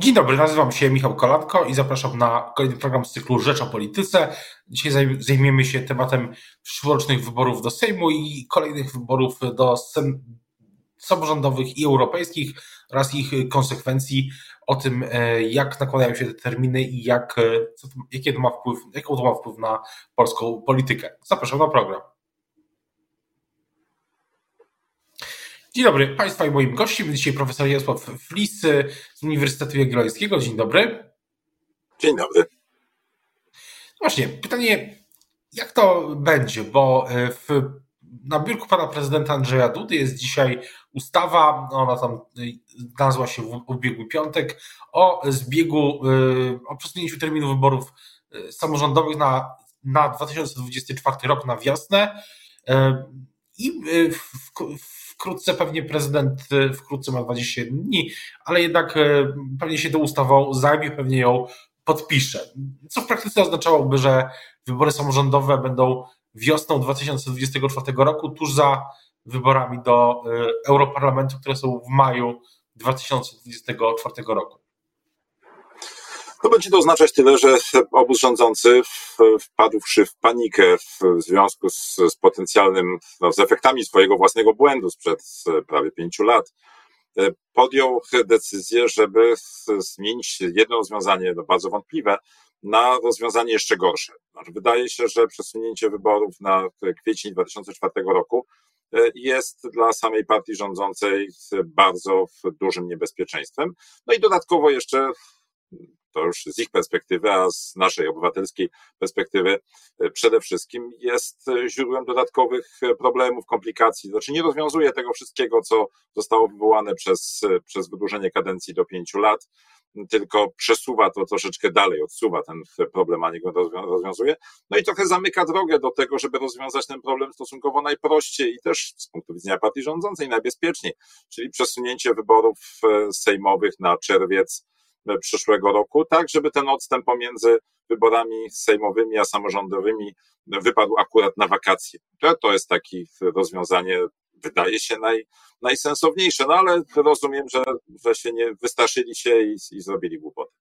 Dzień dobry, nazywam się Michał Kolanko i zapraszam na kolejny program z cyklu Rzecz o Polityce. Dzisiaj zajmiemy się tematem przyszłorocznych wyborów do Sejmu i kolejnych wyborów do samorządowych i europejskich oraz ich konsekwencji, o tym e, jak nakładają się te terminy i jak, e, co, jakie to ma wpływ, jaką to ma wpływ na polską politykę. Zapraszam na program. Dzień dobry Państwa i moim gościem dzisiaj profesor Jarosław Flis z Uniwersytetu Jagiellońskiego. Dzień dobry. Dzień dobry. Właśnie, pytanie, jak to będzie, bo e, w, na biurku pana prezydenta Andrzeja Dudy jest dzisiaj ustawa, ona tam e, nazwa się w ubiegły piątek, o zbiegu, e, o przesunięciu terminu wyborów samorządowych na, na 2024 rok, na wiosnę. I w, w wkrótce pewnie prezydent e, wkrótce ma 21 dni, ale jednak e, pewnie się tą ustawą zajmie, pewnie ją podpisze. Co w praktyce oznaczałoby, że wybory samorządowe będą wiosną 2024 roku, tuż za wyborami do e, Europarlamentu, które są w maju 2024 roku. To będzie to oznaczać tyle, że obóz rządzący wpadłszy w panikę w związku z, z potencjalnym, no, z efektami swojego własnego błędu sprzed prawie pięciu lat, e, podjął decyzję, żeby zmienić jedno rozwiązanie, no bardzo wątpliwe, na rozwiązanie jeszcze gorsze. Znaczy, wydaje się, że przesunięcie wyborów na kwiecień 2004 roku e, jest dla samej partii rządzącej bardzo dużym niebezpieczeństwem. No i dodatkowo jeszcze to już z ich perspektywy, a z naszej obywatelskiej perspektywy e, przede wszystkim jest e, źródłem dodatkowych e, problemów, komplikacji. Znaczy nie rozwiązuje tego wszystkiego, co zostało wywołane przez, przez wydłużenie kadencji do pięciu lat, tylko przesuwa to troszeczkę dalej, odsuwa ten problem, a nie go rozwiązuje. No i trochę zamyka drogę do tego, żeby rozwiązać ten problem stosunkowo najprościej i też z punktu widzenia partii rządzącej najbezpieczniej, czyli przesunięcie wyborów sejmowych na czerwiec przyszłego roku, tak żeby ten odstęp pomiędzy wyborami sejmowymi a samorządowymi wypadł akurat na wakacje. To, jest takie rozwiązanie, wydaje się naj, najsensowniejsze, no ale rozumiem, że, że się nie wystraszyli się i, i zrobili głupotę.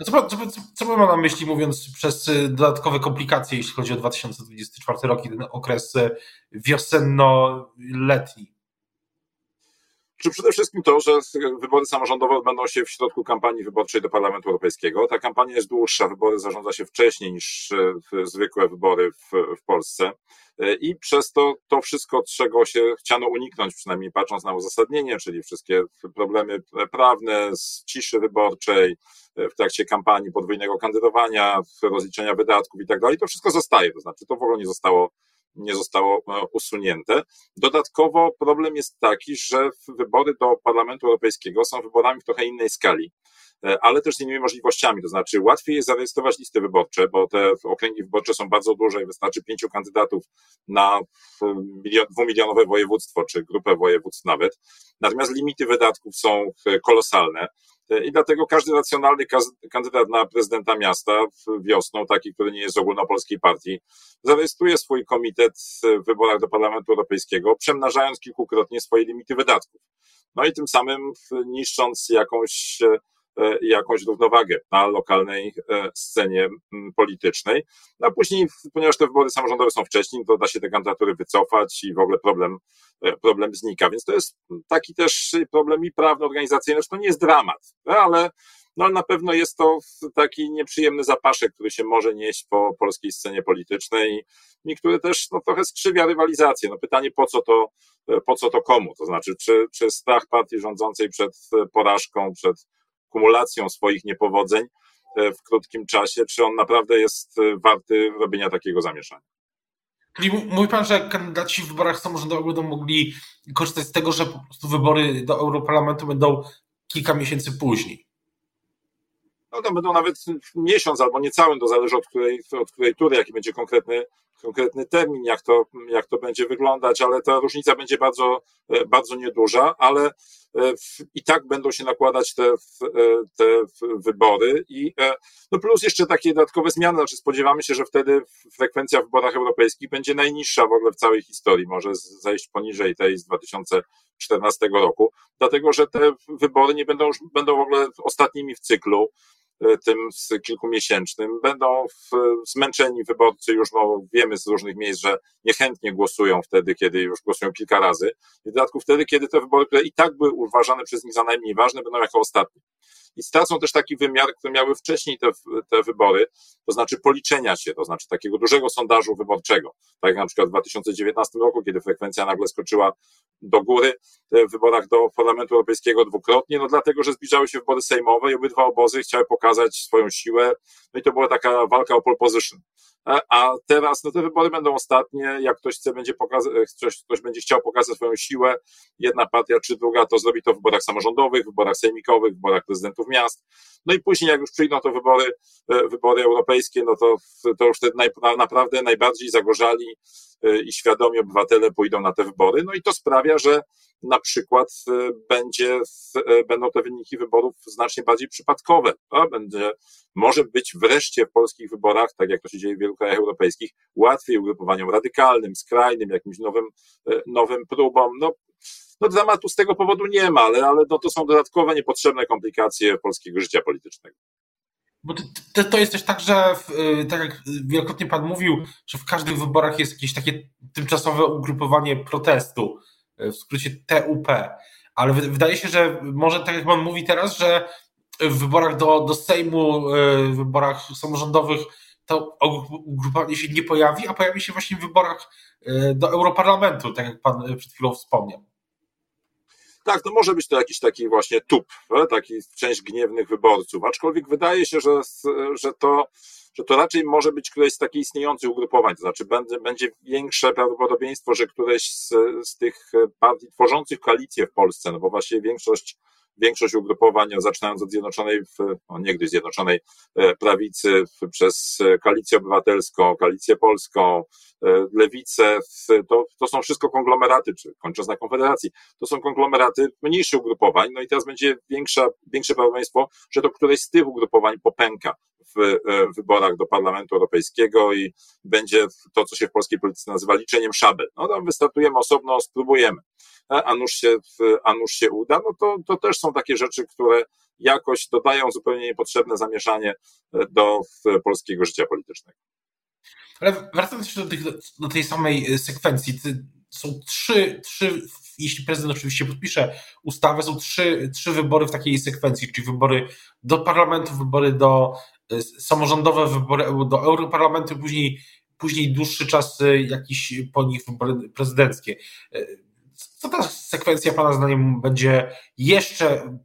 A co, co, co, co pan ma na myśli, mówiąc przez y, dodatkowe komplikacje, jeśli chodzi o 2024 rok i ten okres y, wiosenno-letni? Czy przede wszystkim to, że wybory samorządowe odbędą się w środku kampanii wyborczej do Parlamentu Europejskiego. Ta kampania jest dłuższa, wybory zarządza się wcześniej niż e, zwykłe wybory w, w Polsce. E, I przez to to wszystko, czego się chciano uniknąć, przynajmniej patrząc na uzasadnienie, czyli wszystkie problemy prawne z ciszy wyborczej, e, w trakcie kampanii podwójnego kandydowania, rozliczenia wydatków i tak dalej, to wszystko zostaje. To znaczy, to w ogóle nie zostało nie zostało e, usunięte. Dodatkowo problem jest taki, że wybory do Parlamentu Europejskiego są wyborami w trochę innej skali e, ale też z innymi możliwościami. To znaczy, łatwiej jest zarejestrować listy wyborcze, bo te okręgi wyborcze są bardzo duże i wystarczy pięciu kandydatów na dwumilionowe województwo, czy grupę województw nawet. Natomiast limity wydatków są e, kolosalne. I dlatego każdy racjonalny kandydat na prezydenta miasta wiosną, taki, który nie jest z ogólnopolskiej partii, zarejestruje swój komitet w wyborach do Parlamentu Europejskiego, przemnażając kilkukrotnie swoje limity wydatków. No i tym samym niszcząc jakąś E, jakąś równowagę na lokalnej e, scenie politycznej. No a później, ponieważ te wybory samorządowe są wcześniej, to da się te kandydatury wycofać i w ogóle problem, e, problem znika. Więc to jest taki też problem i prawny, organizacyjny, że to nie jest dramat, ale no na pewno jest to taki nieprzyjemny zapaszek, który się może nieść po polskiej scenie politycznej i który też no, trochę skrzywia rywalizację. No pytanie, po co to, po co to komu? To znaczy, czy, czy strach partii rządzącej przed porażką, przed kumulacją swoich niepowodzeń e, w krótkim czasie, czy on naprawdę jest e, warty robienia takiego zamieszania. Czyli mówi pan, że kandydaci w wyborach samorządowych będą mogli korzystać z tego, że po prostu wybory do Europarlamentu będą kilka miesięcy później. No to będą nawet miesiąc albo niecałym, to zależy od której, od której tury, jaki będzie konkretny, konkretny termin, jak to, jak to będzie wyglądać, ale ta różnica będzie bardzo, bardzo nieduża, ale i tak będą się nakładać te, te wybory i no plus jeszcze takie dodatkowe zmiany, znaczy spodziewamy się, że wtedy frekwencja w wyborach europejskich będzie najniższa w ogóle w całej historii, może zejść poniżej tej z 2014 roku, dlatego że te wybory nie będą, będą w ogóle ostatnimi w cyklu E, tym kilkumiesięcznym. Będą zmęczeni wyborcy, już no, wiemy z różnych miejsc, że niechętnie głosują wtedy, kiedy już głosują kilka razy. W dodatku wtedy, kiedy te wybory, które i tak były uważane przez nich za najmniej ważne, będą jako ostatnie. I stracą też taki wymiar, który miały wcześniej te, te wybory, to znaczy policzenia się, to znaczy takiego dużego sondażu wyborczego. Tak jak na przykład w 2019 roku, kiedy frekwencja nagle skoczyła do góry w wyborach do Parlamentu Europejskiego dwukrotnie, no dlatego, że zbliżały się wybory sejmowe i obydwa obozy chciały pokazać swoją siłę, no i to była taka walka o pole position. A teraz no te wybory będą ostatnie, jak ktoś chce, będzie pokazać, ktoś, ktoś będzie chciał pokazać swoją siłę, jedna partia czy druga, to zrobi to w wyborach samorządowych, w wyborach sejmikowych, w wyborach prezydentów miast. No i później, jak już przyjdą to wybory, e, wybory europejskie, no to, to już wtedy naj, naprawdę najbardziej zagorzali e, i świadomi obywatele pójdą na te wybory. No i to sprawia, że na przykład e, będzie, będą te wyniki wyborów znacznie bardziej przypadkowe. Będzie, może być wreszcie w polskich wyborach, tak jak to się dzieje w wielu krajach europejskich, łatwiej ugrupowaniom radykalnym, skrajnym, jakimś nowym, nowym próbom. No, no dramatu z tego powodu nie ma, ale, ale no to są dodatkowe, niepotrzebne komplikacje polskiego życia politycznego. Bo to, to jest też tak, że w, y, tak jak wielokrotnie Pan mówił, że w każdych wyborach jest jakieś takie tymczasowe ugrupowanie protestu, y, w skrócie TUP, ale wydaje się, że może tak jak Pan mówi teraz, że w wyborach do, do Sejmu, y, w wyborach samorządowych to ugrupowanie się nie pojawi, a pojawi się właśnie w wyborach do Europarlamentu, tak jak Pan przed chwilą wspomniał. Tak, no może być to jakiś taki właśnie tup, e, taki część gniewnych wyborców, aczkolwiek wydaje się, że, że to że to raczej może być któreś z takich istniejących ugrupowań, to znaczy będzie, będzie większe prawdopodobieństwo, że któreś z, z tych partii tworzących koalicję w Polsce, no bo właśnie większość większość ugrupowań, zaczynając od Zjednoczonej, no niegdyś Zjednoczonej e, Prawicy, przez Koalicję Obywatelską, Koalicję Polską, e, Lewicę, to, to są wszystko konglomeraty, czy kończąc na Konfederacji, to są konglomeraty mniejszych ugrupowań, no i teraz będzie większa, większe prawdopodobieństwo, że to któreś z tych ugrupowań popęka w e, wyborach do Parlamentu Europejskiego i będzie to, co się w polskiej polityce nazywa liczeniem szabel. No tam wystartujemy osobno, spróbujemy a nuż się, a nuż się uda, no to, to też są takie rzeczy, które jakoś dodają zupełnie niepotrzebne zamieszanie e, do polskiego życia politycznego. Ale wracając jeszcze do, tych, do tej samej e, sekwencji, są trzy, trzy, jeśli prezydent oczywiście podpisze ustawę, są trzy, trzy wybory w takiej sekwencji, czyli wybory do parlamentu, wybory do e, samorządowe, wybory do Europarlamentu, później, później dłuższy czas jakiś po nich wybory prezydenckie co ta sekwencja Pana zdaniem będzie jeszcze,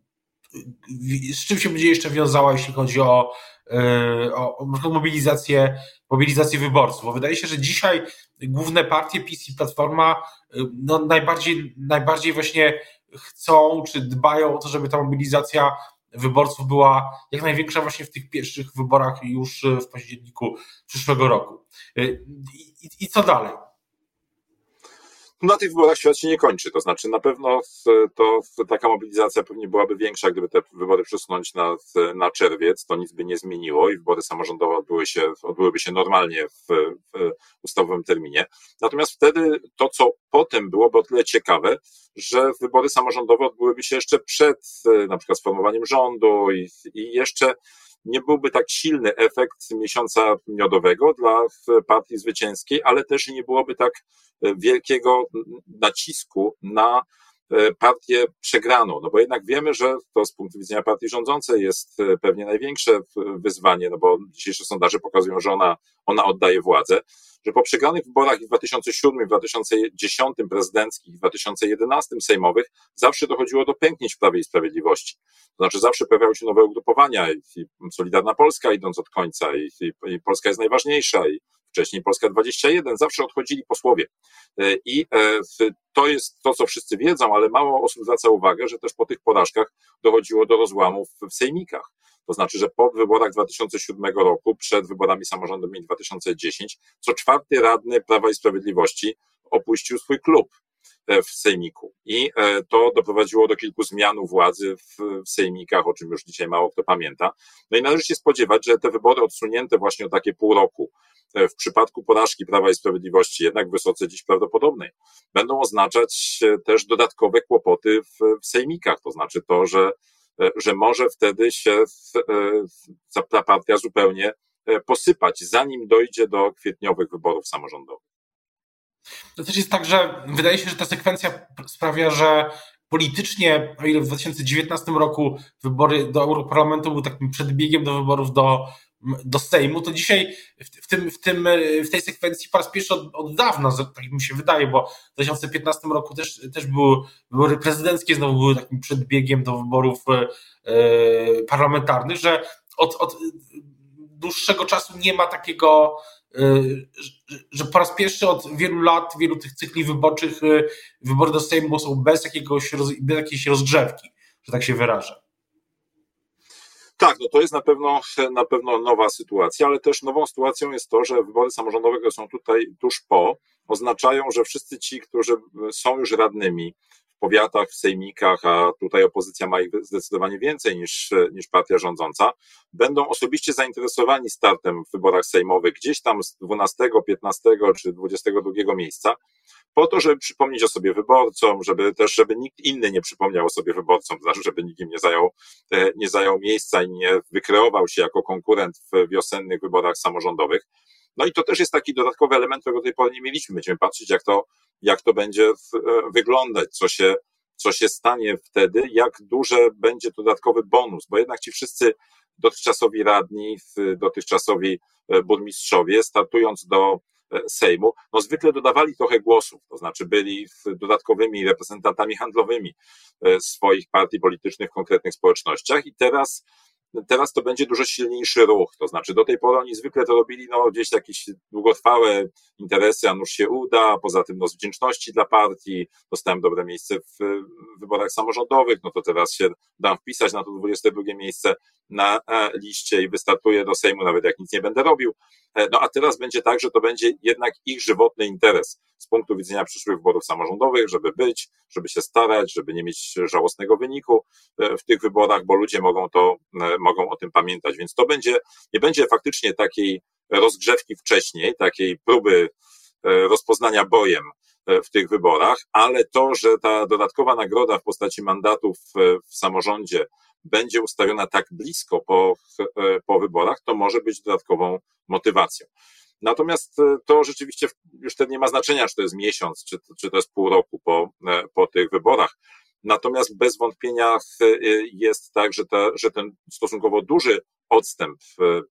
z czym się będzie jeszcze wiązała, jeśli chodzi o, e, o, mobilizację, mobilizację wyborców? Bo wydaje się, że dzisiaj główne partie PiS i Platforma e, no, najbardziej, najbardziej właśnie chcą, czy dbają o to, żeby ta mobilizacja wyborców była jak największa właśnie w tych pierwszych wyborach już w październiku przyszłego roku. E, I, i co dalej? Na tych wyborach świat się nie kończy. To znaczy, na pewno to taka mobilizacja pewnie byłaby większa, gdyby te wybory przesunąć na, na czerwiec. To nic by nie zmieniło i wybory samorządowe odbyły się, odbyłyby się normalnie w, w ustawowym terminie. Natomiast wtedy to, co potem byłoby o tyle ciekawe, że wybory samorządowe odbyłyby się jeszcze przed na przykład sformowaniem rządu i, i jeszcze nie byłby tak silny efekt miesiąca miodowego dla partii zwycięskiej, ale też nie byłoby tak e, wielkiego nacisku na partię przegraną, no bo jednak wiemy, że to z punktu widzenia partii rządzącej jest e, pewnie największe wyzwanie, no bo dzisiejsze sondaże pokazują, że ona, ona oddaje władzę że po przegranych wyborach w 2007, w 2010 prezydenckich, w 2011 sejmowych zawsze dochodziło do pęknięć w Prawie i Sprawiedliwości. To znaczy zawsze pojawiały się nowe ugrupowania i Solidarna Polska idąc od końca i, i, i Polska jest najważniejsza i wcześniej Polska 21, zawsze odchodzili posłowie. E, I e, to jest to, co wszyscy wiedzą, ale mało osób zwraca uwagę, że też po tych porażkach dochodziło do rozłamów w sejmikach. To znaczy, że po wyborach 2007 roku, przed wyborami samorządowymi 2010, co czwarty radny Prawa i Sprawiedliwości opuścił swój klub w sejmiku. I to doprowadziło do kilku zmian władzy w, w sejmikach, o czym już dzisiaj mało kto pamięta. No i należy się spodziewać, że te wybory odsunięte właśnie o takie pół roku E, w przypadku porażki Prawa i Sprawiedliwości, jednak wysoce dziś prawdopodobnej, będą oznaczać e, też dodatkowe kłopoty w, w sejmikach. To znaczy to, że, e, że może wtedy się ta partia zupełnie posypać, zanim dojdzie do kwietniowych wyborów samorządowych. To też jest tak, że wydaje się, że ta sekwencja sprawia, że politycznie, o ile w 2019 roku wybory do Europarlamentu były takim przedbiegiem do wyborów do do Sejmu, to dzisiaj w, tym, w, tym, w tej sekwencji po raz pierwszy od, od dawna, tak mi się wydaje, bo w 2015 roku też, też były wybory prezydenckie, znowu były takim przedbiegiem do wyborów e, parlamentarnych, że od, od dłuższego czasu nie ma takiego, e, że po raz pierwszy od wielu lat, wielu tych cykli wyborczych, e, wybory do Sejmu są bez, jakiegoś, bez jakiejś rozgrzewki, że tak się wyrażę. Tak, no to jest na pewno, na pewno nowa sytuacja, ale też nową sytuacją jest to, że wybory samorządowe, które są tutaj tuż po, oznaczają, że wszyscy ci, którzy są już radnymi w powiatach, w sejmikach, a tutaj opozycja ma ich zdecydowanie więcej niż, niż partia rządząca, będą osobiście zainteresowani startem w wyborach sejmowych gdzieś tam z 12, 15 czy 22 miejsca, po to, żeby przypomnieć o sobie wyborcom, żeby też, żeby nikt inny nie przypomniał o sobie wyborcom, znaczy, żeby nikt im nie zajął, e, nie zajął miejsca i nie wykreował się jako konkurent w wiosennych wyborach samorządowych. No i to też jest taki dodatkowy element, którego do tej pory nie mieliśmy. Będziemy patrzeć, jak to, jak to będzie e, wyglądać, co się, co się stanie wtedy, jak duże będzie dodatkowy bonus, bo jednak ci wszyscy dotychczasowi radni, dotychczasowi e, burmistrzowie, startując do Sejmu, no zwykle dodawali trochę głosów, to znaczy byli dodatkowymi reprezentantami handlowymi e, swoich partii politycznych w konkretnych społecznościach i teraz Teraz to będzie dużo silniejszy ruch, to znaczy do tej pory oni zwykle to robili no, gdzieś jakieś długotrwałe interesy, a nuż się uda, poza tym no, z wdzięczności dla partii, dostałem dobre miejsce w wyborach samorządowych, no to teraz się dam wpisać na to 22 miejsce na e, liście i wystartuję do Sejmu, nawet jak nic nie będę robił. E, no a teraz będzie tak, że to będzie jednak ich żywotny interes z punktu widzenia przyszłych wyborów samorządowych, żeby być, żeby się starać, żeby nie mieć żałosnego wyniku e, w tych wyborach, bo ludzie mogą to, mogą o tym pamiętać. Więc to będzie, nie będzie faktycznie takiej rozgrzewki wcześniej, takiej próby rozpoznania bojem w tych wyborach, ale to, że ta dodatkowa nagroda w postaci mandatów w samorządzie będzie ustawiona tak blisko po, e, po wyborach, to może być dodatkową motywacją. Natomiast e, to rzeczywiście już wtedy nie ma znaczenia, czy to jest miesiąc, czy, czy to jest pół roku po, e, po tych wyborach. Natomiast bez wątpienia jest tak, że, ta, że ten stosunkowo duży odstęp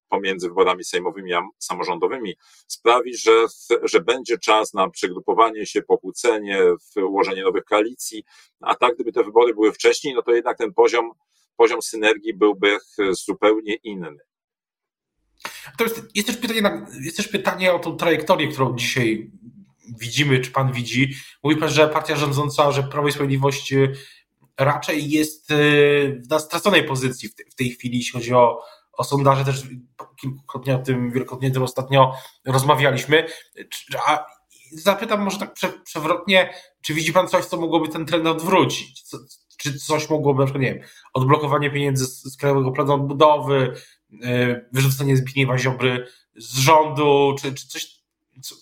pomiędzy wyborami sejmowymi a samorządowymi sprawi, że, że będzie czas na przegrupowanie się, pokłócenie, ułożenie nowych koalicji, a tak gdyby te wybory były wcześniej, no to jednak ten poziom poziom synergii byłby zupełnie inny. To jest, też pytanie, jest też pytanie o tą trajektorię, którą dzisiaj widzimy, czy pan widzi. Mówi pan, że partia rządząca, że Prawo i Sprawiedliwość y, raczej jest y, na straconej pozycji w tej chwili, jeśli chodzi o, o sondaże, też kilkukrotnie o tym, wielokrotnie tym ostatnio rozmawialiśmy. A zapytam może tak przewrotnie, czy widzi pan coś, co mogłoby ten trend odwrócić? Co, czy coś mogłoby, na przykład, nie wiem, odblokowanie pieniędzy z, z Krajowego Planu Odbudowy, wyrzucenie Zbigniewa Ziobry z rządu, czy, czy coś,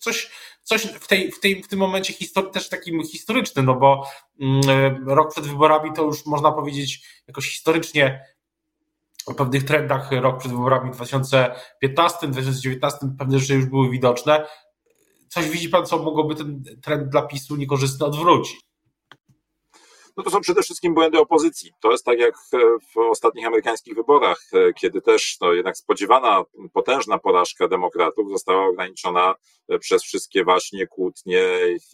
coś, coś w, tej, w, tej, w tym momencie histor- też takim historycznym, no bo yy, rok przed wyborami to już można powiedzieć jakoś historycznie o pewnych trendach rok przed wyborami w 2015, 2019 pewne rzeczy już były widoczne. Coś widzi pan, co mogłoby ten trend dla PiSu niekorzystny odwrócić? No to są przede wszystkim błędy opozycji. To jest tak jak w ostatnich amerykańskich wyborach, e, kiedy też no, jednak spodziewana potężna porażka demokratów została ograniczona e, przez wszystkie właśnie kłótnie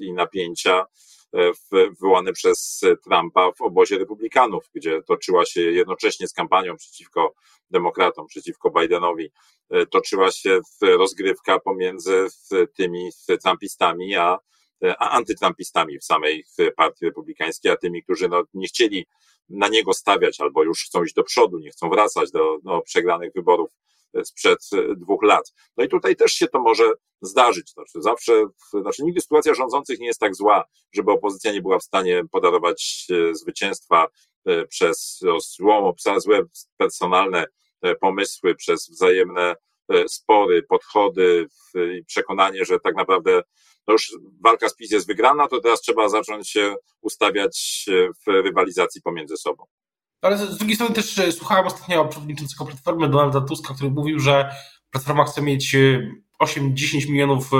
i napięcia e, wywołane przez Trumpa w obozie republikanów, gdzie toczyła się jednocześnie z kampanią przeciwko demokratom, przeciwko Bidenowi, toczyła się rozgrywka pomiędzy tymi trumpistami a a antytrumpistami w samej partii republikańskiej, a tymi, którzy no, nie chcieli na niego stawiać albo już chcą iść do przodu, nie chcą wracać do, do przegranych wyborów sprzed dwóch lat. No i tutaj też się to może zdarzyć. Znaczy zawsze, znaczy nigdy sytuacja rządzących nie jest tak zła, żeby opozycja nie była w stanie podarować e, zwycięstwa e, przez złą, złe personalne e, pomysły, przez wzajemne spory, podchody i przekonanie, że tak naprawdę no już walka z PiS jest wygrana, to teraz trzeba zacząć się ustawiać w rywalizacji pomiędzy sobą. Ale z drugiej strony też słuchałem ostatnio przewodniczącego Platformy Donalda Tuska, który mówił, że Platforma chce mieć 8-10 milionów e,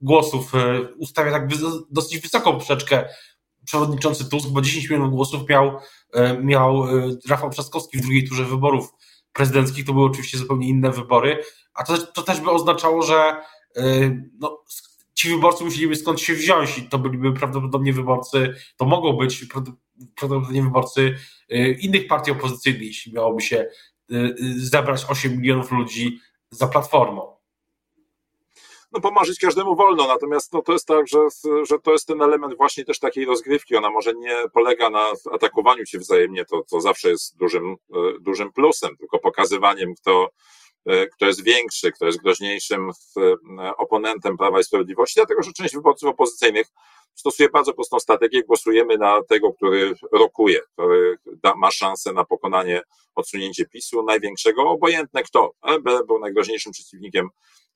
głosów. E, ustawia tak dosyć wysoką poprzeczkę przewodniczący Tusk, bo 10 milionów głosów miał, e, miał Rafał Trzaskowski w drugiej turze wyborów prezydenckich. To były oczywiście zupełnie inne wybory, a to, to też by oznaczało, że no, ci wyborcy musieliby skąd się wziąć i to byliby prawdopodobnie wyborcy, to mogą być prawdopodobnie wyborcy innych partii opozycyjnych, jeśli miałoby się zebrać 8 milionów ludzi za platformą no pomarzyć każdemu wolno, natomiast no, to jest tak, że, że to jest ten element właśnie też takiej rozgrywki, ona może nie polega na atakowaniu się wzajemnie, to, to zawsze jest dużym, e, dużym plusem, tylko pokazywaniem, kto, e, kto jest większy, kto jest groźniejszym e, oponentem Prawa i Sprawiedliwości, dlatego że część wyborców opozycyjnych stosuje bardzo prostą strategię, głosujemy na tego, który rokuje, który da, ma szansę na pokonanie, odsunięcie PiSu, największego, obojętne kto. LB był najgroźniejszym przeciwnikiem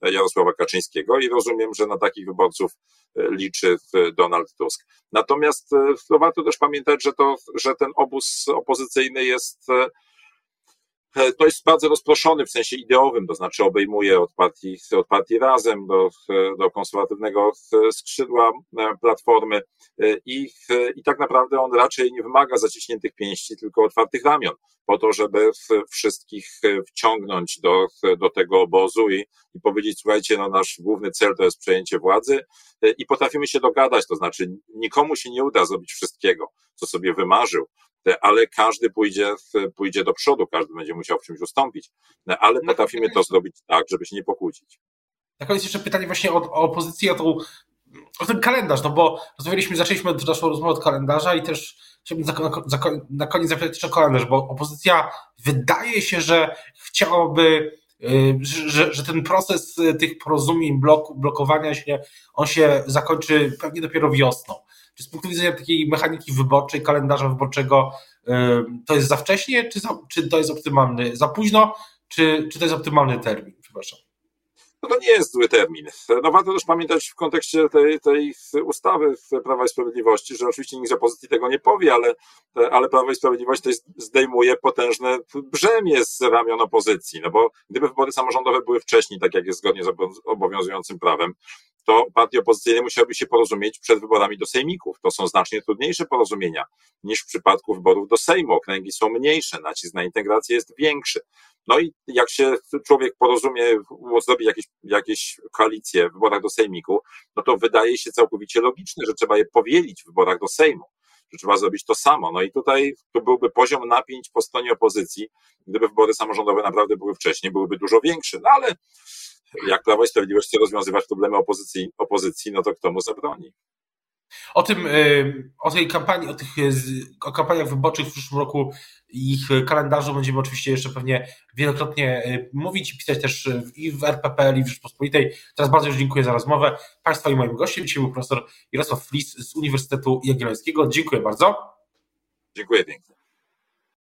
Jarosława Kaczyńskiego i rozumiem, że na takich wyborców e, liczy Donald Tusk. Natomiast e, to warto też pamiętać, że, to, że ten obóz opozycyjny jest e, to jest bardzo rozproszony w sensie ideowym, to znaczy obejmuje od partii, od partii Razem do, do konserwatywnego skrzydła Platformy. I, i tak naprawdę on raczej nie wymaga zaciśniętych pięści, tylko otwartych ramion po to, żeby wszystkich wciągnąć do, do tego obozu i, i powiedzieć, słuchajcie, no nasz główny cel to jest przejęcie władzy i potrafimy się dogadać, to znaczy nikomu się nie uda zrobić wszystkiego, co sobie wymarzył, ale każdy pójdzie, pójdzie do przodu, każdy będzie musiał w czymś ustąpić, ale no potrafimy to zrobić tak, żeby się nie pokłócić. Na koniec jeszcze pytanie właśnie o, o opozycję, o, tą, o ten kalendarz, no bo rozmawialiśmy, zaczęliśmy naszą rozmowę od kalendarza i też chciałbym na koniec zapytać jeszcze o kalendarz, bo opozycja wydaje się, że chciałaby y, że, że ten proces tych porozumień, blok, blokowania się, on się zakończy pewnie dopiero wiosną. Czy z punktu widzenia takiej mechaniki wyborczej, kalendarza wyborczego, to jest za wcześnie, czy, za, czy to jest optymalny, za późno, czy, czy to jest optymalny termin? Przepraszam no to nie jest zły termin. No warto też pamiętać w kontekście tej, tej ustawy Prawa i Sprawiedliwości, że oczywiście nikt z opozycji tego nie powie, ale, ale Prawo i Sprawiedliwość tutaj zdejmuje potężne brzemię z ramion opozycji, no bo gdyby wybory samorządowe były wcześniej, tak jak jest zgodnie z obowiązującym prawem, to partie opozycyjne musiałyby się porozumieć przed wyborami do sejmików. To są znacznie trudniejsze porozumienia niż w przypadku wyborów do Sejmu. Okręgi są mniejsze, nacisk na integrację jest większy. No i jak się człowiek porozumie, zrobi jakieś, jakieś koalicje w wyborach do Sejmiku, no to wydaje się całkowicie logiczne, że trzeba je powielić w wyborach do Sejmu że trzeba zrobić to samo. No i tutaj tu byłby poziom napięć po stronie opozycji, gdyby wybory samorządowe naprawdę były wcześniej, byłyby dużo większe. No ale jak Prawo i Sprawiedliwość chce rozwiązywać problemy opozycji, opozycji no to kto mu zabroni? O tym, y, o tej kampanii, o tych y, o kampaniach wyborczych w przyszłym roku i ich kalendarzu będziemy oczywiście jeszcze pewnie wielokrotnie y, mówić i pisać też i w RPPL i w Rzeczpospolitej. Teraz bardzo już dziękuję za rozmowę. Państwa i moim gościem dzisiaj był profesor Jarosław Flis z Uniwersytetu Jagiellońskiego. Dziękuję bardzo. Dziękuję pięknie.